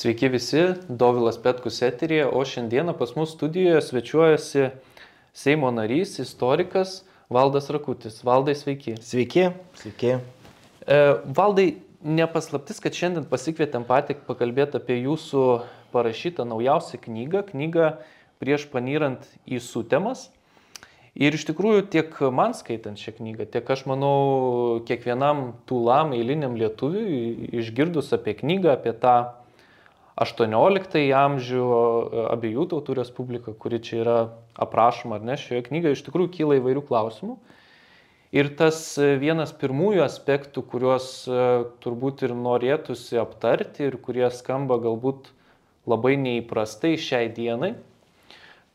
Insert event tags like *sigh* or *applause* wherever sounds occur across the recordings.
Sveiki visi, Dovilas Petkus eterija, o šiandieną pas mus studijoje svečiuojasi Seimo narys, istorikas Valdas Rakutis. Valdai sveiki. Sveiki. Sveiki. E, Valdai, nepaslaptis, kad šiandien pasikvietėm patį pakalbėti apie jūsų parašytą naujausią knygą, knygą prieš panyrant į sutemas. Ir iš tikrųjų tiek man skaitant šią knygą, tiek aš manau kiekvienam tūlam eiliniam lietuviui išgirdus apie knygą, apie tą 18 amžių abiejų tautų respubliką, kuri čia yra aprašoma ar ne, šioje knygoje iš tikrųjų kyla įvairių klausimų. Ir tas vienas pirmųjų aspektų, kuriuos turbūt ir norėtųsi aptarti ir kurie skamba galbūt labai neįprastai šiai dienai,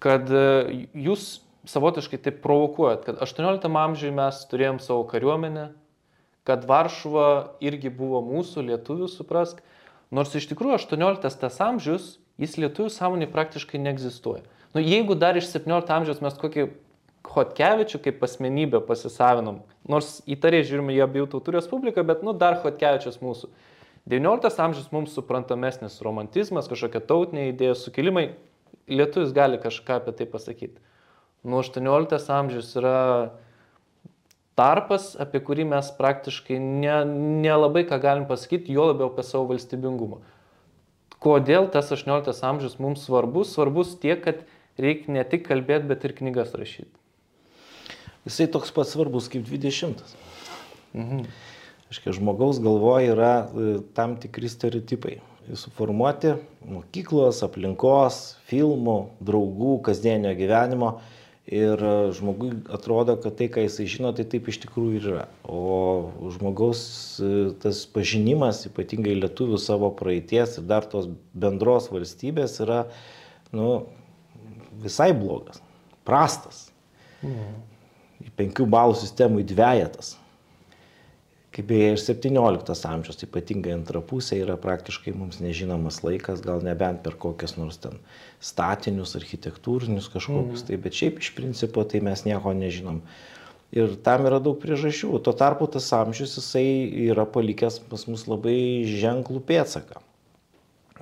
kad jūs savotiškai taip provokuojat, kad 18 amžiuje mes turėjom savo kariuomenę, kad Varšuva irgi buvo mūsų lietuvių, suprask, Nors iš tikrųjų 18 tas amžius, jis lietuvių sąmonė praktiškai neegzistuoja. Nu, jeigu dar iš 17 amžiaus mes kokį Hotkevičių kaip asmenybę pasisavinom, nors įtariai žiūrime į abiejų tautų respubliką, bet nu dar Hotkevičius mūsų. 19 amžius mums suprantamesnis romantizmas, kažkokia tautinė idėja, sukilimai, lietuvis gali kažką apie tai pasakyti. Nu 18 amžius yra tarpas, apie kurį mes praktiškai nelabai ne, ne ką galim pasakyti, jo labiau apie savo valstybingumą. Kodėl tas 18 amžius mums svarbus? Svarbus tiek, kad reikia ne tik kalbėti, bet ir knygas rašyti. Jisai toks pats svarbus kaip 20. Mhm. Aiškiai, žmogaus galvoje yra e, tam tikri stereotipai. Suformuoti mokyklos, aplinkos, filmų, draugų, kasdienio gyvenimo ir e, žmogui atrodo, kad tai, ką jisai žino, tai taip iš tikrųjų ir yra. O žmogaus e, tas pažinimas, ypatingai lietuvių savo praeities ir dar tos bendros valstybės yra nu, visai blogas, prastas. Į penkių balų sistemų į dviejatas kaip beje ir 17 amžiaus, ypatingai antra pusė yra praktiškai mums nežinomas laikas, gal nebent per kokias nors ten statinius, architektūrinius kažkokius, mm. tai bet šiaip iš principo tai mes nieko nežinom. Ir tam yra daug priežasčių. Tuo tarpu tas amžius jisai yra palikęs pas mus labai ženklų pėtsaką.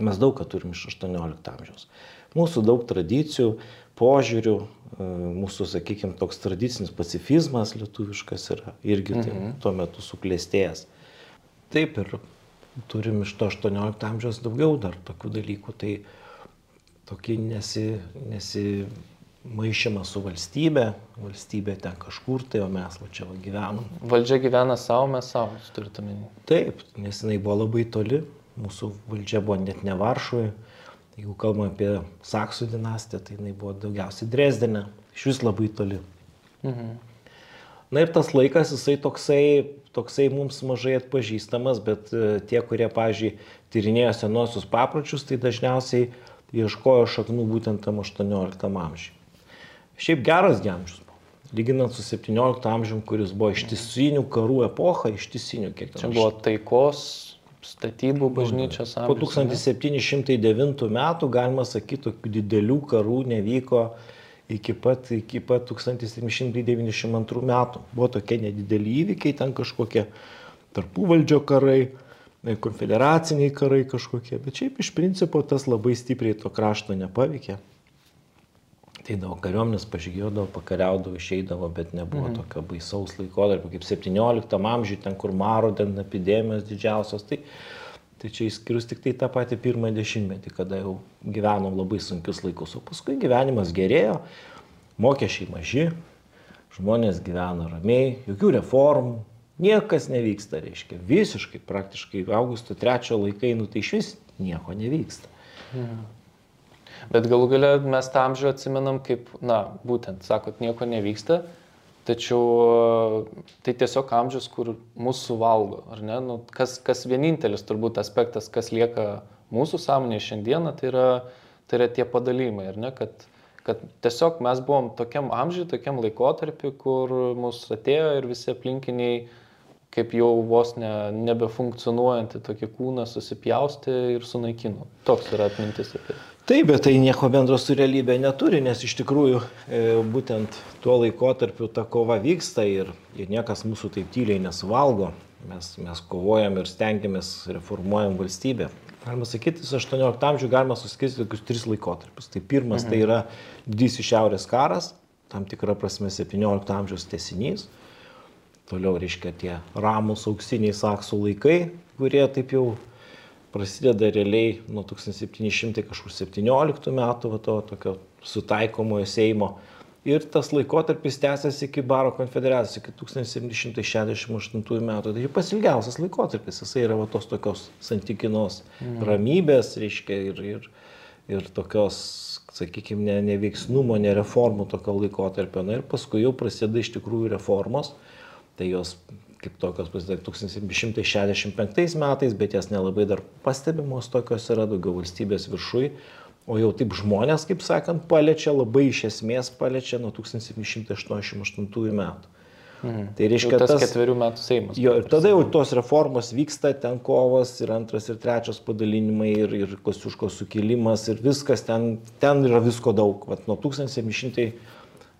Mes daug ką turim iš 18 amžiaus. Mūsų daug tradicijų, požiūrių, e, mūsų, sakykime, toks tradicinis pacifizmas lietuviškas yra irgi tai, mhm. tuo metu suklėstėjęs. Taip ir turim iš to 18 amžiaus daugiau dar tokių dalykų, tai tokį nesi, nesimaišymą su valstybė, valstybė ten kažkur tai, o mes va čia va gyvenam. Valdžia gyvena savo, mes savo, turite minį. Taip, nes jinai buvo labai toli, mūsų valdžia buvo net ne Varšuvoje Jeigu kalbame apie Saksų dinastiją, tai jinai buvo daugiausiai Dresdenė, iš vis labai toli. Mhm. Na ir tas laikas, jisai toksai, toksai mums mažai atpažįstamas, bet e, tie, kurie, pažiūrėjau, tyrinėjo senosius papročius, tai dažniausiai ieškojo šaknų būtent tam 18 amžiui. Šiaip geras amžius buvo. Lyginant su 17 amžiumi, kuris buvo ištisinių karų epocha, ištisinių kiek ten. Čia buvo taikos statybų bažnyčios amžius. Po 1709 metų, galima sakyti, didelių karų nevyko iki pat, iki pat 1792 metų. Buvo tokie nedideli įvykiai, ten kažkokie tarpuvaldžio karai, konfederaciniai karai kažkokie, bet šiaip iš principo tas labai stipriai to krašto nepaveikė. Ateidavo kariuomenės, pažygiodavo, pakariaudavo, išeidavo, bet nebuvo mhm. tokio baisaus laikotarpio kaip 17 amžiuje, ten kur maro, ten epidemijos didžiausios. Tai, tai čia išskyrus tik tai tą patį pirmą dešimtmetį, kada jau gyvenom labai sunkius laikus, o paskui gyvenimas gerėjo, mokesčiai maži, žmonės gyvena ramiai, jokių reformų, niekas nevyksta, reiškia, visiškai, praktiškai Augusto trečio laikai, nu tai iš vis nieko nevyksta. Mhm. Bet galų gale mes tą amžių atsimenam kaip, na, būtent, sakot, nieko nevyksta, tačiau tai tiesiog amžius, kur mūsų valgo, ar ne? Nu, kas, kas vienintelis turbūt aspektas, kas lieka mūsų sąmonėje šiandieną, tai yra, tai yra tie padalymai, ar ne? Kad, kad tiesiog mes buvom tokiam amžiui, tokiam laikotarpiu, kur mūsų atėjo ir visi aplinkiniai kaip jau vos ne, nebefunkcionuojantį tokį kūną susipjausti ir sunaikino. Toks yra atmintis apie tai. Taip, bet tai nieko bendro su realybė neturi, nes iš tikrųjų e, būtent tuo laikotarpiu ta kova vyksta ir, ir niekas mūsų taip tyliai nesuvalgo. mes, mes kovojam ir stengiamės reformuojam valstybę. Galima sakyti, 18 amžių galima suskirstyti tokius tris laikotarpius. Tai pirmas mhm. tai yra didysis šiaurės karas, tam tikra prasme 17 amžiaus tesinys. Toliau reiškia tie ramus auksiniai saksų laikai, kurie taip jau prasideda realiai nuo 1717 metų, va, to tokio sutaikomojo Seimo. Ir tas laikotarpis tęsiasi iki Baro konfederacijos, iki 1768 metų. Tai pats ilgiausias laikotarpis, jisai yra va, tos tokios santykinos mm. ramybės, reiškia, ir, ir, ir tokios, sakykime, ne, neveiksnumo, nereformų tokio laikotarpio. Na ir paskui jau prasideda iš tikrųjų reformos, tai jos kaip tokios prasideda 1765 metais, bet jas nelabai dar pastebimos tokios yra daugiau valstybės viršui, o jau taip žmonės, kaip sakant, paliečia, labai iš esmės paliečia nuo 1788 metų. Mhm. Tai reiškia, jau tas, tas ketverių metų Seimas. Jo, ir tada jau tos reformos vyksta, ten kovos ir antras ir trečias padalinimai ir, ir Kostiuško sukilimas ir viskas, ten, ten yra visko daug. Vat nuo 1700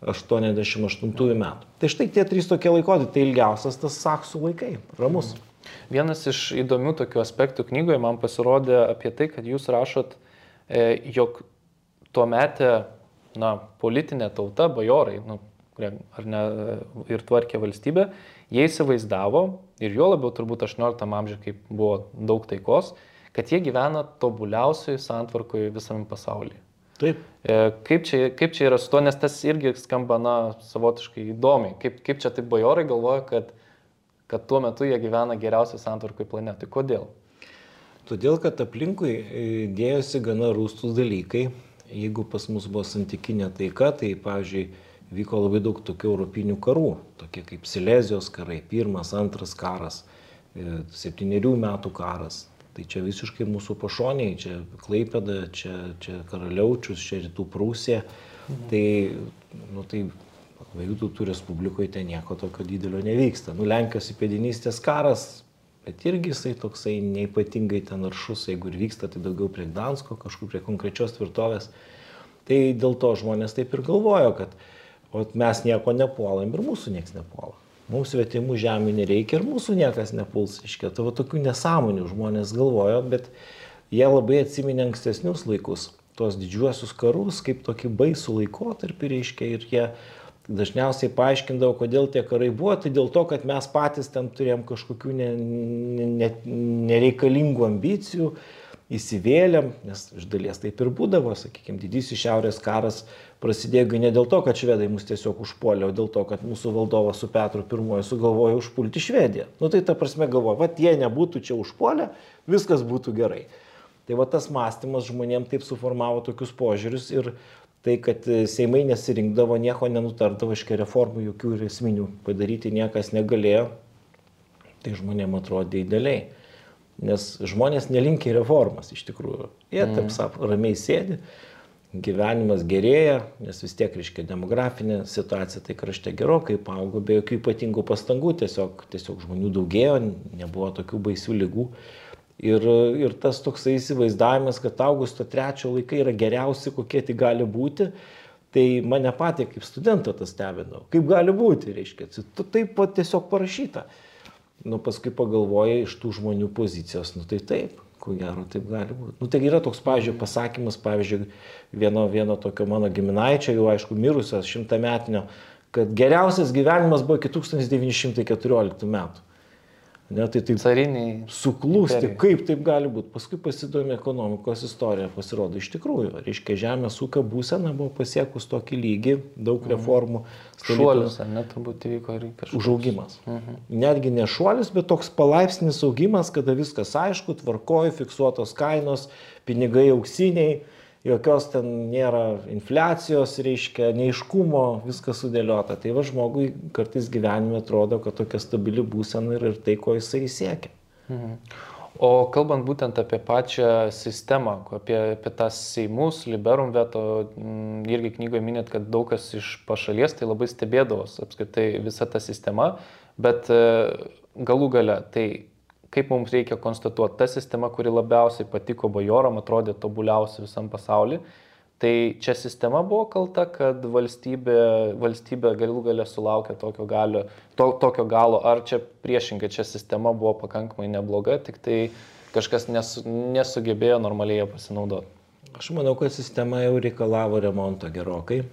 88 metų. Tai štai tie trys tokie laikodai, tai ilgiausias tas saksų laikai, ramus. Vienas iš įdomių tokių aspektų knygoje man pasirodė apie tai, kad jūs rašot, e, jog tuo metė, na, politinė tauta, bajorai, nu, ar ne ir tvarkė valstybę, jie įsivaizdavo, ir jo labiau turbūt 18 amžiuje, kai buvo daug taikos, kad jie gyvena tobuliausioje santvarkoje visame pasaulyje. Taip. E, kaip čia, kaip čia yra su to, nes tas irgi skamba, na, savotiškai įdomiai. Kaip, kaip čia taip bajorai galvoja, kad, kad tuo metu jie gyvena geriausiai santvarkai planetui. Kodėl? Todėl, kad aplinkui e, dėjosi gana rūstus dalykai. Jeigu pas mus buvo santykinė taika, tai, pavyzdžiui, vyko labai daug tokių europinių karų, tokie kaip Silezijos karai, pirmas, antras karas, e, septyniarių metų karas, Tai čia visiškai mūsų pašoniai, čia Klaipėda, čia, čia Karaliaučius, čia Rytų Prūsija. Mhm. Tai, nu, tai abiejų tautų Respublikoje ten nieko tokio didelio nevyksta. Nu, Lenkijos įpėdinystės karas, bet irgi jisai toksai neipatingai ten aršus, jeigu ir vyksta, tai daugiau prie Gdansko, kažkur prie konkrečios tvirtovės. Tai dėl to žmonės taip ir galvojo, kad mes nieko nepuolam ir mūsų niekas nepuola. Mums svetimų žemių nereikia ir mūsų niekas nepuls. Iškia, tavo tokių nesąmonių žmonės galvojo, bet jie labai atsiminė ankstesnius laikus, tuos didžiuosius karus, kaip tokį baisų laikotarpį reiškia ir jie dažniausiai paaiškindavo, kodėl tie karai buvo, tai dėl to, kad mes patys ten turėjom kažkokių ne, ne, nereikalingų ambicijų, įsivėlėm, nes iš dalies taip ir būdavo, sakykime, didysis šiaurės karas prasidėjo ne dėl to, kad švedai mus tiesiog užpuolė, o dėl to, kad mūsų valdovas su Petru I sugalvojo užpulti Švediją. Nu tai ta prasme galvoja, va jie nebūtų čia užpuolę, viskas būtų gerai. Tai va tas mąstymas žmonėms taip suformavo tokius požiūrius ir tai, kad Seimai nesirinkdavo, nieko nenutardavo, iškia reformų jokių ir esminių padaryti niekas negalėjo, tai žmonėms atrodė idealiai. Nes žmonės nelinkia reformas iš tikrųjų. Jie mm. taip sap, ramiai sėdi, gyvenimas gerėja, nes vis tiek, reiškia, demografinė situacija tai krašte gerokai paaugo, be jokių ypatingų pastangų, tiesiog, tiesiog žmonių daugėjo, nebuvo tokių baisių lygų. Ir, ir tas toksai įsivaizdavimas, kad Augusto trečio laikai yra geriausi, kokie tai gali būti, tai mane patį kaip studentą tas stebino. Kaip gali būti, reiškia, taip pat tiesiog parašyta nu paskui pagalvoji iš tų žmonių pozicijos, nu tai taip, ko gero taip gali būti. Nu tai yra toks, pavyzdžiui, pasakymas, pavyzdžiui, vieno, vieno tokio mano giminaičio, jau aišku, mirusios šimtametinio, kad geriausias gyvenimas buvo iki 1914 metų. Ne, tai taip Cariniai. Suklūsti, kaip taip gali būti. Paskui pasidomi ekonomikos istorija, pasirodo iš tikrųjų. Reiškia, žemės ūkio būsena buvo pasiekus tokį lygį, daug mhm. reformų. Šuolis, ar net turbūt įvyko ir kažkas. Užaugimas. Mhm. Netgi ne šuolis, bet toks palaipsnis augimas, kada viskas aišku, tvarkoju, fiksuotos kainos, pinigai auksiniai jokios ten nėra infliacijos, reiškia, neiškumo, viskas sudėliota. Tai va žmogui kartais gyvenime atrodo, kad tokia stabili būsena ir, ir tai, ko jisai siekia. Mhm. O kalbant būtent apie pačią sistemą, apie, apie tas Seimus, Liberum veto, mm, irgi knygoje minėt, kad daug kas iš pašalies tai labai stebėdavos apskritai visa ta sistema, bet e, galų gale tai kaip mums reikia konstatuoti, ta sistema, kuri labiausiai patiko bajoram, atrodė tobuliausia visam pasauliu, Tai čia sistema buvo kalta, kad valstybė, valstybė galų galę sulaukė tokio, galio, to, tokio galo, ar čia priešingai, čia sistema buvo pakankamai nebloga, tik tai kažkas nes, nesugebėjo normaliai ją pasinaudoti. Aš manau, kad sistema jau reikalavo remonto gerokai,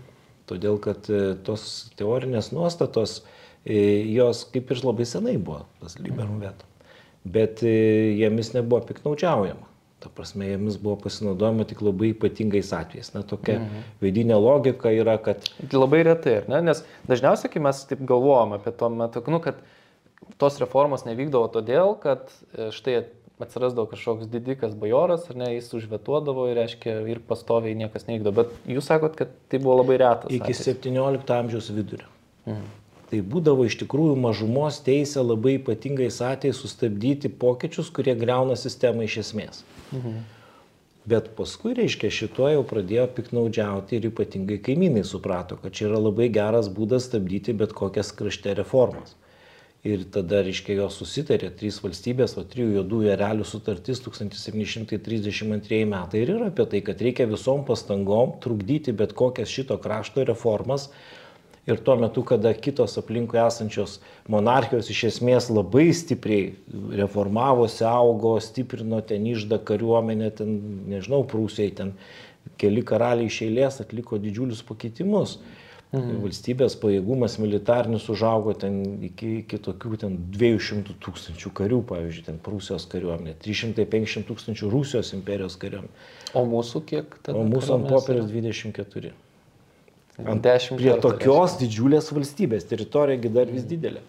todėl kad e, tos teorinės nuostatos, e, jos kaip ir labai senai buvo, tas liberum veto, bet e, jomis nebuvo piknaudžiaujama. Ta prasme, jomis buvo pasinaudojama tik labai ypatingais atvejais. Na, tokia mhm. veidinė logika yra, kad... Labai retai, ne? Nes dažniausiai, kai mes taip galvojam apie to metu, nu, kad tos reformos nevykdavo todėl, kad e, štai atsirasdavo kažkoks didikas bajoras, ar ne, jis užvetuodavo ir, reiškia, ir pastoviai niekas nevykdo. Bet jūs sakot, kad tai buvo labai retas. Iki atvejs. 17 amžiaus vidurio. Mhm. Tai būdavo iš tikrųjų mažumos teisė labai ypatingais atvejais sustabdyti pokyčius, kurie greuna sistemą iš esmės. Mhm. Bet paskui, reiškia, šituo jau pradėjo piknaudžiauti ir ypatingai kaimynai suprato, kad čia yra labai geras būdas stabdyti bet kokias krašte reformas. Ir tada, reiškia, jos susitarė, trys valstybės, o trijų juodųjų erelių sutartis 1732 metai ir yra apie tai, kad reikia visom pastangom trukdyti bet kokias šito krašto reformas, Ir tuo metu, kada kitos aplinkui esančios monarchijos iš esmės labai stipriai reformavosi, augo, stiprino ten išdą kariuomenę, ten, nežinau, prūsiai, ten keli karaliai iš eilės atliko didžiulius pakeitimus. Mhm. Valstybės pajėgumas militarinis užaugo ten iki, iki tokių ten 200 tūkstančių karių, pavyzdžiui, ten Prūsijos kariuomenė, 350 tūkstančių Rusijos imperijos kariuomenė. O mūsų kiek tada? O mūsų ant popieriaus 24. Ant, prie tokios didžiulės valstybės, teritorija dar vis didelė.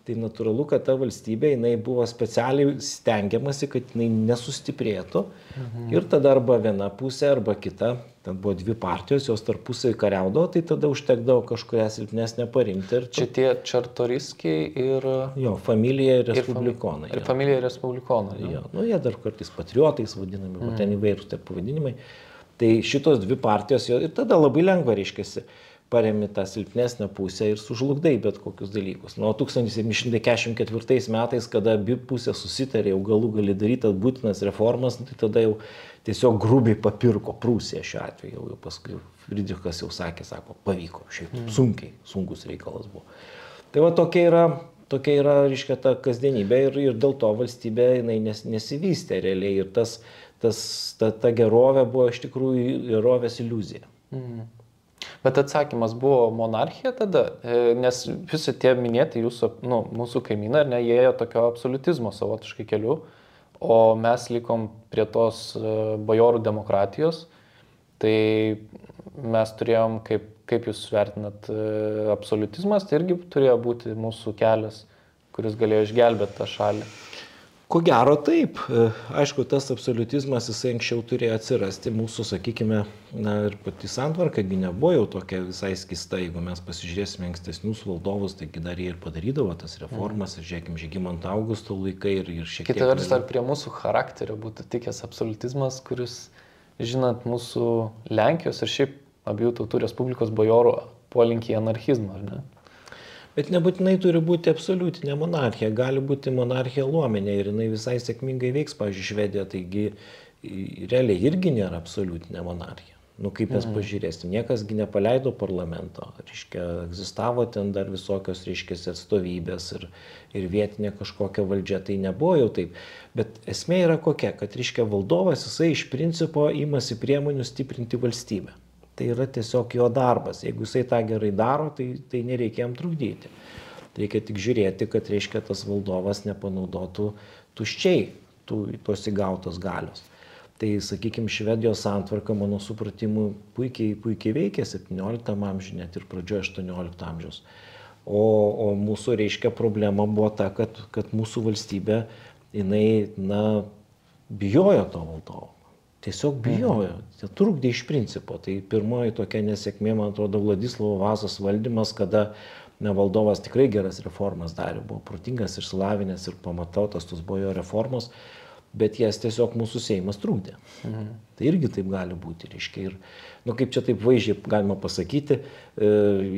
Tai natūralu, kad ta valstybė, jinai buvo specialiai stengiamasi, kad jinai nesustiprėtų. Mhm. Ir tada arba viena pusė, arba kita, ten buvo dvi partijos, jos tarpusai kariaudavo, tai tada užtekdavo kažkuria silpnesnė parimti. Čia tie čartoriskiai ir... Jo, familija ir respublikonai. Ir, fam... ir familija ir respublikonai. Jo, nu jie dar kartais patriotais vadinami, mhm. ten įvairūs tie pavadinimai. Tai šitos dvi partijos ir tada labai lengva reiškiasi paremi tą silpnesnę pusę ir sužlugdai bet kokius dalykus. Nuo 1744 metais, kada abi pusės susitarė, jau galų gali daryti būtinas reformas, tai tada jau tiesiog grubiai papirko Prūsiją šiuo atveju. Jau, jau paskui Friedrichas jau sakė, sako, pavyko, šiaip mm. sunkiai, sunkus reikalas buvo. Tai va tokia yra, tokia yra, reiškia, ta kasdienybė ir, ir dėl to valstybė jinai nes, nesivystė realiai ir tas, tas, ta, ta gerovė buvo iš tikrųjų gerovės iliuzija. Mhm. Bet atsakymas buvo monarchija tada, e, nes visi tie minėti jūsų, nu, mūsų kaimynai, ar ne, jie ėjo tokio absoliutizmo savotiškai keliu, o mes likom prie tos e, bajorų demokratijos, tai mes turėjom, kaip, kaip jūs vertinat, e, absoliutizmas, tai irgi turėjo būti mūsų kelias, kuris galėjo išgelbėti tą šalį. Ko gero taip. E, aišku, tas absoliutizmas jisai anksčiau turėjo atsirasti mūsų, sakykime, na ir pati santvarkagi nebuvo jau tokia visai skista, jeigu mes pasižiūrėsime ankstesnius valdovus, taigi dar jie ir padarydavo tas reformas, mm. žiūrėkime, Žygimant Augusto laikai ir, ir šiek tiek. Kita vertus, ar prie mūsų charakterio būtų tikęs absoliutizmas, kuris, žinant mūsų Lenkijos ir šiaip abiejų tautų Respublikos bajorų polinkį į anarchizmą, ar ne? Bet nebūtinai turi būti absoliutinė monarchija, gali būti monarchija luomenė ir jinai visai sėkmingai veiks, pavyzdžiui, Švedija, taigi realiai irgi nėra absoliutinė monarchija. Nu, kaip mes mhm. pažiūrėsim, niekasgi nepaleido parlamento, reiškia, egzistavo ten dar visokios, reiškia, atstovybės ir, ir vietinė kažkokia valdžia, tai nebuvo jau taip. Bet esmė yra kokia, kad, reiškia, valdovas jisai iš principo imasi priemonių stiprinti valstybę tai yra tiesiog jo darbas. Jeigu jisai tą gerai daro, tai, tai nereikia jam trukdyti. Reikia tik žiūrėti, kad reiškia tas valdovas nepanaudotų tuščiai tų, tos įgautos galios. Tai, sakykime, Švedijos santvarka, mano supratimu, puikiai, puikiai veikia 17 amžiuje, net ir pradžioje 18 amžiaus. O, o mūsų, reiškia, problema buvo ta, kad, kad mūsų valstybė, jinai, na, bijojo to valdovo. Tiesiog bijojo, tai trukdė iš principo. Tai pirmoji tokia nesėkmė, man atrodo, Vladislavo Vazos valdymas, kada ne, valdovas tikrai geras reformas darė, buvo protingas, išsilavinęs ir pamatautas, tos buvo jo reformos, bet jas tiesiog mūsų Seimas trukdė. Mhm. Tai irgi taip gali būti, reiškia. Ir, nu, kaip čia taip vaizdžiai galima pasakyti, e,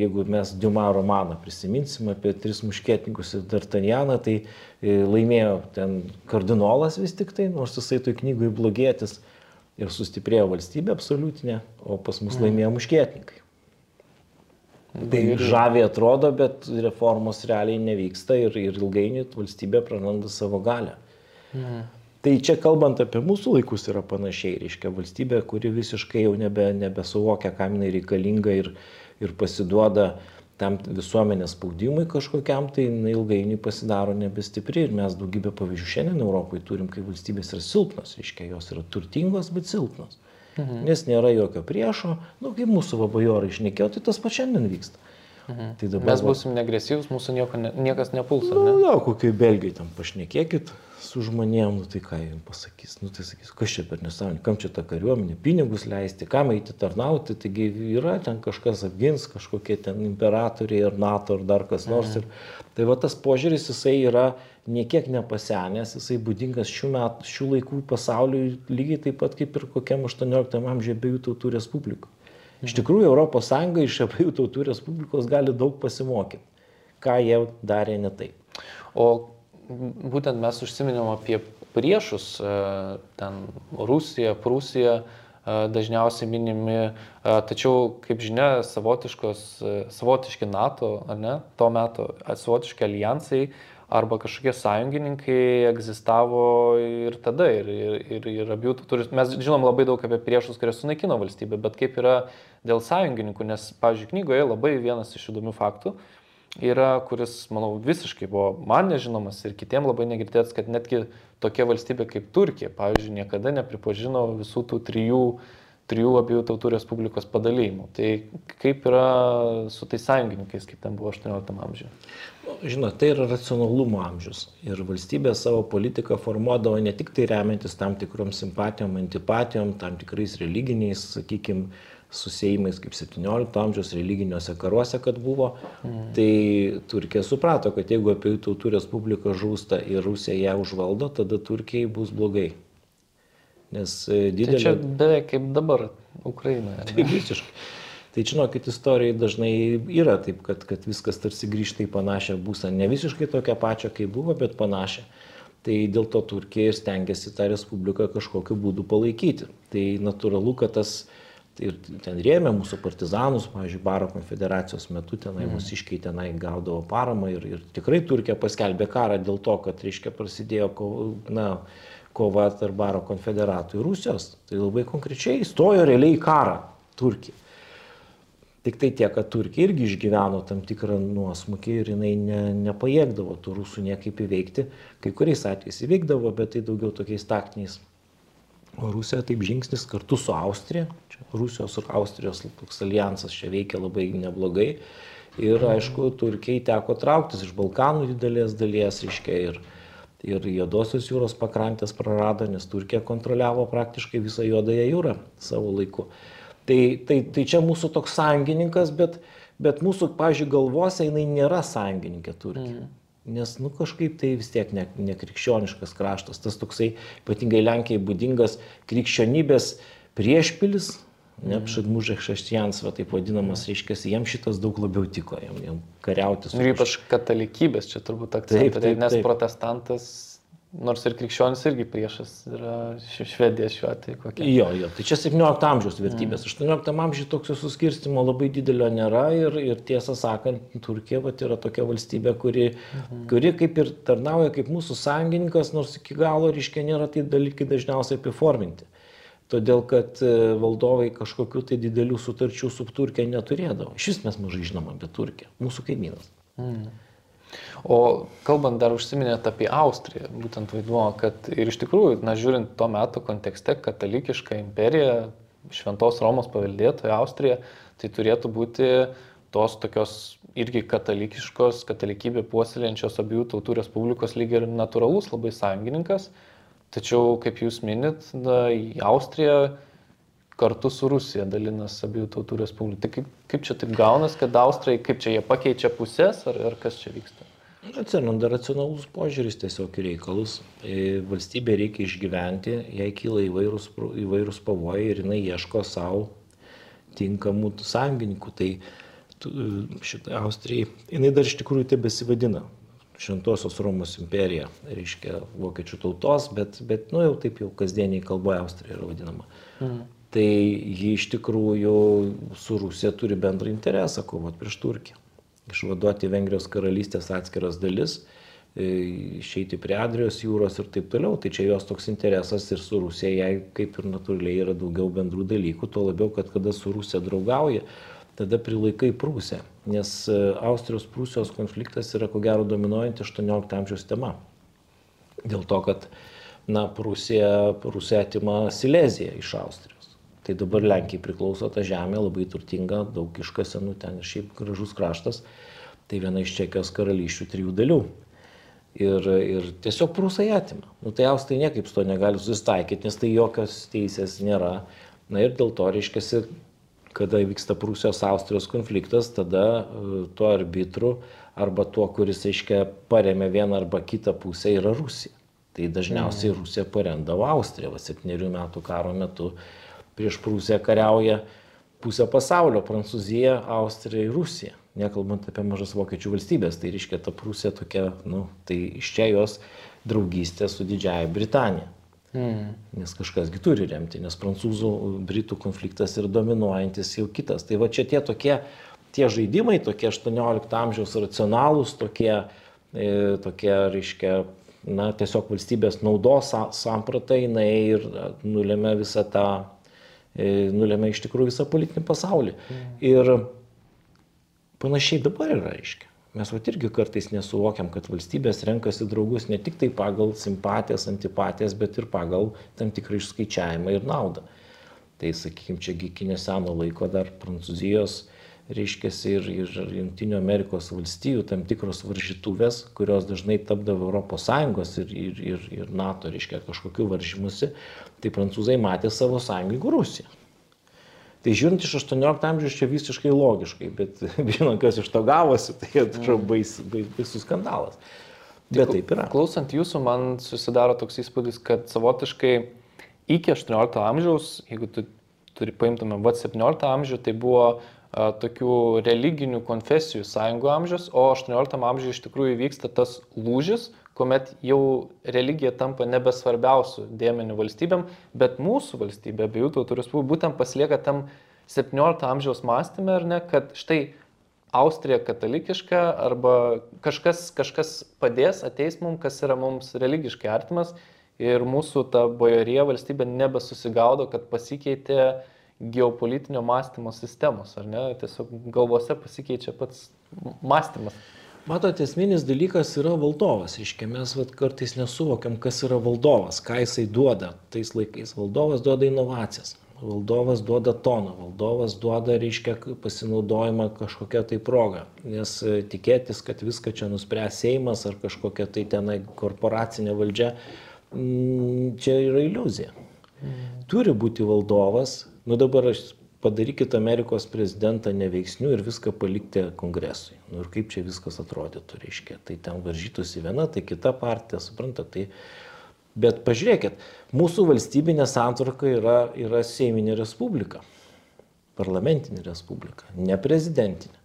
jeigu mes Diuma romaną prisiminsim apie tris muškietininkus ir D'Artagnaną, tai e, laimėjo ten kardinolas vis tik tai, nors jisai toj knygui blogėtis ir sustiprėjo valstybė absoliutinė, o pas mus laimėjo muškietininkai. Tai žaviai atrodo, bet reformos realiai nevyksta ir, ir ilgainiui valstybė praranda savo galę. Mhm. Tai čia kalbant apie mūsų laikus yra panašiai, reiškia valstybė, kuri visiškai jau nebe, nebesuvokia, kam jinai reikalinga ir, ir pasiduoda tam visuomenės spaudimui kažkokiam, tai jinai ilgainiui pasidaro nebestipri ir mes daugybę pavyzdžių šiandien Europoje turim, kai valstybės yra silpnos, reiškia jos yra turtingos, bet silpnos. Mhm. Nes nėra jokio priešo, nu kaip mūsų vabajorai išnekėjo, tai tas pačiu šiandien vyksta. Mhm. Tai dabar, Mes būsim negresyvus, mūsų nieko, niekas nepuls. Na, ne? na, kokiai belgiai tam pašnekėkit su žmonėm, nu tai ką jums pasakys, nu tai sakys, kas čia per nesąmonė, kam čia ta kariuomenė, pinigus leisti, kam eiti tarnauti, taigi yra ten kažkas apgins, kažkokie ten imperatoriai ar NATO ar dar kas nors. Ir, tai va tas požiūris jisai yra niekiek nepasenęs, jisai būdingas šių, metų, šių laikų pasauliui lygiai taip pat kaip ir kokiam 18 amžiuje abiejų tautų respublikų. Iš tikrųjų, ES iš abiejų tautų respublikos gali daug pasimokyti, ką jie darė ne taip. O būtent mes užsiminėm apie priešus, e, ten Rusija, Prūsija e, dažniausiai minimi, e, tačiau, kaip žinia, savotiški NATO, ar ne, to meto savotiški alijansai arba kažkokie sąjungininkai egzistavo ir tada. Ir, ir, ir, ir abiejų tautų. Mes žinom labai daug apie priešus, kurie sunaikino valstybę, bet kaip yra dėl sąjungininkų, nes, pavyzdžiui, knygoje labai vienas iš įdomių faktų yra, kuris, manau, visiškai buvo man nežinomas ir kitiems labai negirdėtas, kad netgi tokia valstybė kaip Turkija, pavyzdžiui, niekada nepripažino visų tų trijų trijų abiejų tautų respublikos padalymų. Tai kaip yra su tais sąjungininkais, kaip ten buvo 18 amžiuje? Nu, žinot, tai yra racionalumo amžius. Ir valstybė savo politiką formuodavo ne tik tai remiantis tam tikrom simpatijom, antipatijom, tam tikrais religiniais, sakykime, susėjimais kaip 17 amžiaus religiniuose karuose, kad buvo. Mm. Tai Turkija suprato, kad jeigu abiejų tautų respublika žūsta ir Rusija ją užvaldo, tada Turkijai bus blogai. Nes didelė... Tai čia beveik kaip dabar Ukrainoje. Tai visiškai. Tai žinokit, istorijai dažnai yra taip, kad, kad viskas tarsi grįžta į panašią būseną. Ne visiškai tokią pačią, kaip buvo, bet panašią. Tai dėl to Turkija ir stengiasi tą respubliką kažkokiu būdu palaikyti. Tai natūralu, kad tas ir ten rėmė mūsų partizanus, pavyzdžiui, Baro konfederacijos metu tenai mm. mūsiškiai tenai gaudavo paramą ir, ir tikrai Turkija paskelbė karą dėl to, kad, reiškia, prasidėjo, na, kova tarp Baro konfederatų ir Rusijos. Tai labai konkrečiai įstojo realiai į karą Turkija. Tik tai tiek, kad Turkija irgi išgyveno tam tikrą nuosmukį ir jinai ne, nepajėgdavo tų rusų niekaip įveikti. Kai kuriais atvejais įveikdavo, bet tai daugiau tokiais taktiniais. O Rusija taip žingsnis kartu su Austrija, čia Rusijos ir Austrijos toks alijansas čia veikia labai neblogai. Ir aišku, Turkijai teko trauktis iš Balkanų didelės dalies, reiškia, ir, ir Jodosios jūros pakrantės prarado, nes Turkija kontroliavo praktiškai visą Juodąją jūrą savo laiku. Tai, tai, tai čia mūsų toks sąjungininkas, bet, bet mūsų, pažiūrėjau, galvose jinai nėra sąjungininkė Turkija. Mm. Nes, nu, kažkaip tai vis tiek ne, ne krikščioniškas kraštas, tas toksai, ypatingai Lenkijai būdingas krikščionybės priešpilis, neapšadmužė šaštijans, va taip vadinamas, reiškia, jiems šitas daug labiau tiko, jam, jam kariauti. Ir ypač katalikybės čia turbūt akcentai, nes taip. protestantas, nors ir krikščionis irgi priešas yra Švedija šiuo atveju. Kokia. Jo, jo, tai čia 17 amžiaus vertybės. Mm. 18 amžiuje tokio suskirstimo labai didelio nėra ir, ir tiesą sakant, Turkija vat, yra tokia valstybė, kuri, mm. kuri kaip ir tarnauja kaip mūsų sąjungininkas, nors iki galo, reiškia, nėra tai dalykai dažniausiai apiforminti todėl kad e, valdovai kažkokių tai didelių sutarčių su Turkija neturėdavo. Šis mes mažai žinom apie Turkiją, mūsų kaimynas. Mm. O kalbant dar užsiminėt apie Austriją, būtent vaidmuo, kad ir iš tikrųjų, na žiūrint to meto kontekste, katalikiška imperija, šventos Romos paveldėtoja Austrija, tai turėtų būti tos tokios irgi katalikiškos, katalikybė puoselėjančios abiejų tautų respublikos lygiai ir natūralus labai sąjungininkas. Tačiau, kaip jūs minit, na, Austrija kartu su Rusija dalinas abiejų tautų respublikų. Tai kaip, kaip čia taip gaunas, kad Austrai, kaip čia jie pakeičia pusės, ar, ar kas čia vyksta? Atsiranda racionalus požiūris tiesiog į reikalus. Valstybė reikia išgyventi, jai kyla įvairūs, įvairūs pavojai ir jinai ieško savo tinkamų sąjungininkų. Tai šitą Austriją, jinai dar iš tikrųjų tebesivadina Šventosios Romos imperija, reiškia vokiečių tautos, bet, bet nu jau taip jau kasdieniai kalboje Austrija yra vadinama. Mhm. Tai ji iš tikrųjų su Rusija turi bendrą interesą kovoti prieš Turkiją. Išvaduoti Vengrijos karalystės atskiras dalis, e, išeiti prie Adrijos jūros ir taip toliau. Tai čia jos toks interesas ir su Rusija, jai kaip ir natūraliai yra daugiau bendrų dalykų, tuo labiau, kad kada su Rusija draugauja, tada prilaikai Prūsiją, nes e, Austrijos-Prūsijos konfliktas yra ko gero dominuojanti 18 amžiaus tema. Dėl to, kad na, Prūsija, Prūsija atima Sileziją iš Austrijos. Tai dabar Lenkijai priklauso ta žemė, labai turtinga, daug iškasenų ten ir šiaip gražus kraštas. Tai viena iš Čekijos karalysčių trijų dalių. Ir, ir tiesiog prūsai atima. Nu, tai Austrai niekaip su to negali susitaikyti, nes tai jokios teisės nėra. Na ir dėl to, reiškia, kada vyksta Prūsijos-Austrijos konfliktas, tada e, tuo arbitru arba tuo, kuris, aiškiai, paremė vieną arba kitą pusę, yra Rusija. Tai dažniausiai mm. Rusija paremdavo Austriją. Va, septyniarių metų karo metu prieš Prūsiją kariauja pusę pasaulio - Prancūzija, Austrija ir Rusija. Nekalbant apie mažas vokiečių valstybės. Tai reiškia, ta Prūsija tokia, nu, tai iš čia jos draugystė su Didžiaja Britanija. Mm. Nes kažkasgi turi remti, nes prancūzų, britų konfliktas yra dominuojantis jau kitas. Tai va čia tie tokie, tie žaidimai, tokie 18 amžiaus racionalūs, tokie, e, tokie reiškia, na, tiesiog valstybės naudos samprata jinai ir nulėmė visą tą, e, nulėmė iš tikrųjų visą politinį pasaulį. Mm. Ir panašiai dabar yra, reiškia. Mes vat irgi kartais nesuvokiam, kad valstybės renkasi draugus ne tik tai pagal simpatijas, antipatijas, bet ir pagal tam tikrą išskaičiavimą ir naudą. Tai, sakykime, čia iki neseno laiko dar Prancūzijos, reiškia, ir, ir Junktinių Amerikos valstijų tam tikros varžytuvės, kurios dažnai tapdavo ES ir, ir, ir, ir NATO, reiškia, kažkokiu varžymusi, tai prancūzai matė savo sąjungininkų Rusiją. Tai žiūrint iš 18 amžiaus čia visiškai logiškai, bet *laughs* žinant, kas iš to gavosi, tai atrodo mm. baisus bais, bais skandalas. Bet taip yra. Klausant jūsų, man susidaro toks įspūdis, kad savotiškai iki 18 amžiaus, jeigu tu turi paimtume vat 17 amžių, tai buvo a, tokių religinių konfesijų sąjungų amžius, o 18 amžiuje iš tikrųjų vyksta tas lūžis, kuomet jau religija tampa nebesvarbiausių dėmenių valstybėm, bet mūsų valstybė, abiejų tautų respublikų, būtent pasilieka tam 17 amžiaus mąstymė, ar ne, kad štai Austrija katalikiška arba kažkas, kažkas padės, ateis mums, kas yra mums religiškai artimas ir mūsų ta bojorija valstybė nebesusigaudo, kad pasikeitė geopolitinio mąstymo sistemos, ar ne, tiesiog galvose pasikeičia pats mąstymas. Matot, esminis dalykas yra valdovas. Iškia, mes vat, kartais nesuvokiam, kas yra valdovas, ką jisai duoda tais laikais. Valdovas duoda inovacijas, valdovas duoda toną, valdovas duoda, reiškia, pasinaudojimą kažkokią tai progą. Nes e, tikėtis, kad viską čia nuspręs Seimas ar kažkokia tai tenai korporacinė valdžia, mm, čia yra iliuzija. Mm. Turi būti valdovas. Nu dabar aš padarykit Amerikos prezidentą neveiksniu ir viską palikti kongresui. Nu ir kaip čia viskas atrodytų, reiškia. Tai ten varžytųsi viena, tai kita partija, suprantate. Tai... Bet pažiūrėkit, mūsų valstybinė santvarka yra, yra Seiminė Respublika, parlamentinė Respublika, ne prezidentinė.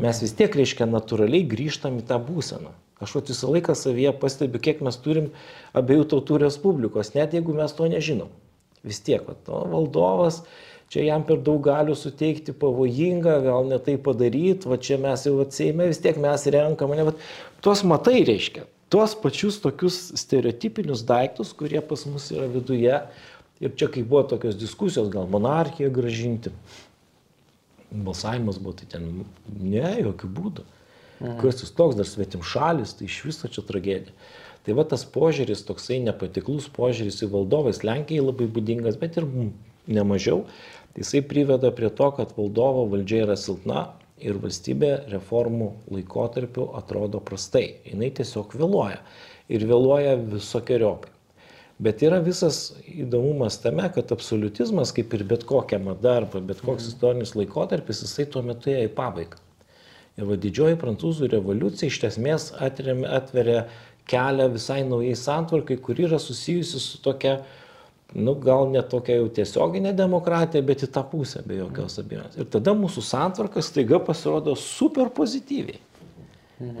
Mes vis tiek, reiškia, natūraliai grįžtam į tą būseną. Aš visą laiką savyje pastebiu, kiek mes turim abiejų tautų respublikos, net jeigu mes to nežinom. Vis tiek, va, to valdovas, čia jam per daug galių suteikti pavojinga, gal ne tai padaryti, va čia mes jau atsėjame, vis tiek mes renkam, ne, bet tuos matai reiškia, tuos pačius tokius stereotipinius daiktus, kurie pas mus yra viduje. Ir čia kai buvo tokios diskusijos, gal monarchiją gražinti, balsavimas buvo, tai ten ne, jokių būdų. Mhm. Kas jis toks, dar svetim šalis, tai iš viso čia tragedija. Tai va tas požiūris, toksai nepatiklus požiūris į valdovais Lenkijai labai būdingas, bet ir nemažiau, tai jisai priveda prie to, kad valdovo valdžia yra silpna ir valstybė reformų laikotarpiu atrodo prastai. Jis tiesiog vėluoja ir vėluoja visokiojopai. Bet yra visas įdomumas tame, kad absoliutizmas, kaip ir bet kokia mada arba bet koks mhm. istorinis laikotarpis, jisai tuo metu ėjo į pabaigą. Ir va didžioji prancūzų revoliucija iš esmės atveria kelią visai naujai santvarkai, kuri yra susijusi su tokia uh, nu, gal ne tokia jau tiesioginė demokratija, bet į tą pusę be jokios abejonės. Ir tada mūsų santvarkas taiga pasirodo super pozityviai.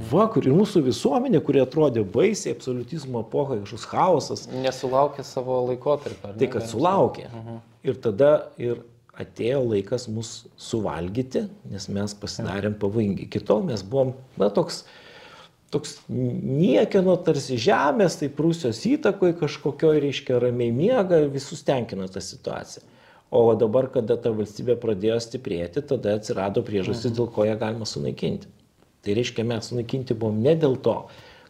Va, kur ir mūsų visuomenė, kuri atrodė baisiai, absoliutizmo epocha, kažkoks chaosas. Nesulaukė savo laikotarpio. Tai, kad sulaukė. Mhm. Ir tada ir atėjo laikas mus suvalgyti, nes mes pasidarėm pavojingi. Kitol mes buvom, na, toks, toks niekieno tarsi žemės, tai Prūsijos įtakoje kažkokio, reiškia, ramiai miega, visus tenkina ta situacija. O dabar, kada ta valstybė pradėjo stiprėti, tada atsirado priežastis, mhm. dėl ko ją galima sunaikinti. Tai reiškia, mes sunaikinti buvom ne dėl to,